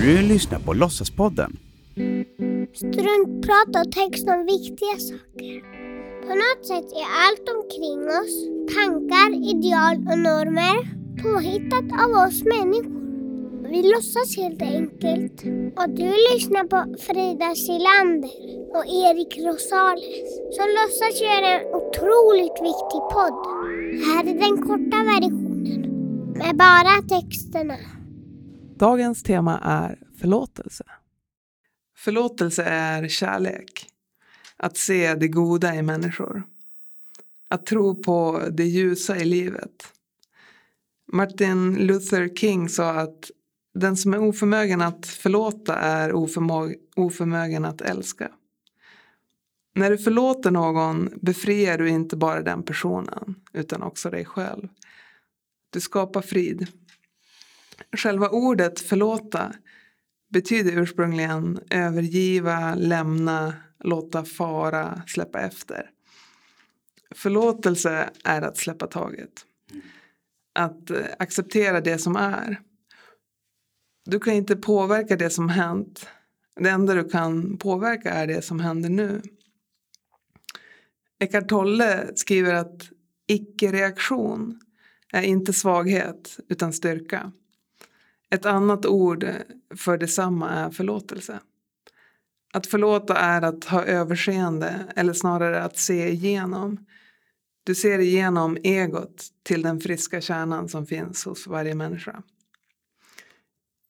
Du lyssnar på Låtsaspodden. Struntprat och text om viktiga saker. På något sätt är allt omkring oss, tankar, ideal och normer, påhittat av oss människor. Vi låtsas helt enkelt. Och du lyssnar på Frida Silander och Erik Rosales som låtsas göra en otroligt viktig podd. Här är den korta versionen med bara texterna. Dagens tema är förlåtelse. Förlåtelse är kärlek. Att se det goda i människor. Att tro på det ljusa i livet. Martin Luther King sa att den som är oförmögen att förlåta är oförmö oförmögen att älska. När du förlåter någon befriar du inte bara den personen utan också dig själv. Du skapar frid. Själva ordet förlåta betyder ursprungligen övergiva, lämna, låta fara, släppa efter. Förlåtelse är att släppa taget. Att eh, acceptera det som är. Du kan inte påverka det som hänt. Det enda du kan påverka är det som händer nu. Eckart Tolle skriver att icke-reaktion är inte svaghet utan styrka. Ett annat ord för detsamma är förlåtelse. Att förlåta är att ha överseende eller snarare att se igenom. Du ser igenom egot till den friska kärnan som finns hos varje människa.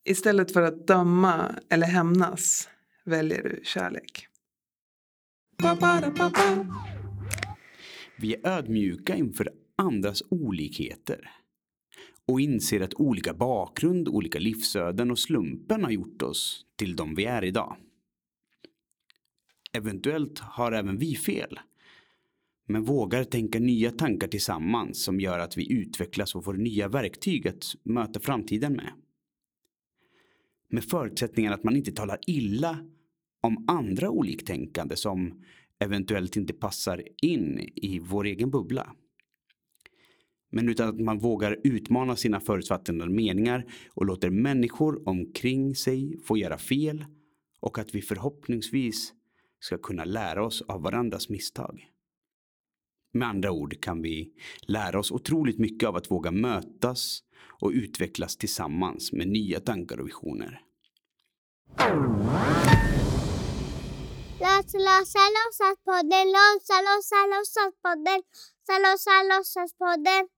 Istället för att döma eller hämnas väljer du kärlek. Vi är ödmjuka inför andras olikheter och inser att olika bakgrund, olika livsöden och slumpen har gjort oss till de vi är idag. Eventuellt har även vi fel. Men vågar tänka nya tankar tillsammans som gör att vi utvecklas och får nya verktyg att möta framtiden med. Med förutsättningen att man inte talar illa om andra oliktänkande som eventuellt inte passar in i vår egen bubbla. Men utan att man vågar utmana sina förutfattade meningar och låter människor omkring sig få göra fel och att vi förhoppningsvis ska kunna lära oss av varandras misstag. Med andra ord kan vi lära oss otroligt mycket av att våga mötas och utvecklas tillsammans med nya tankar och visioner. Lossa, lossa, låtsas podden, lossa, låsa, lossa, podden,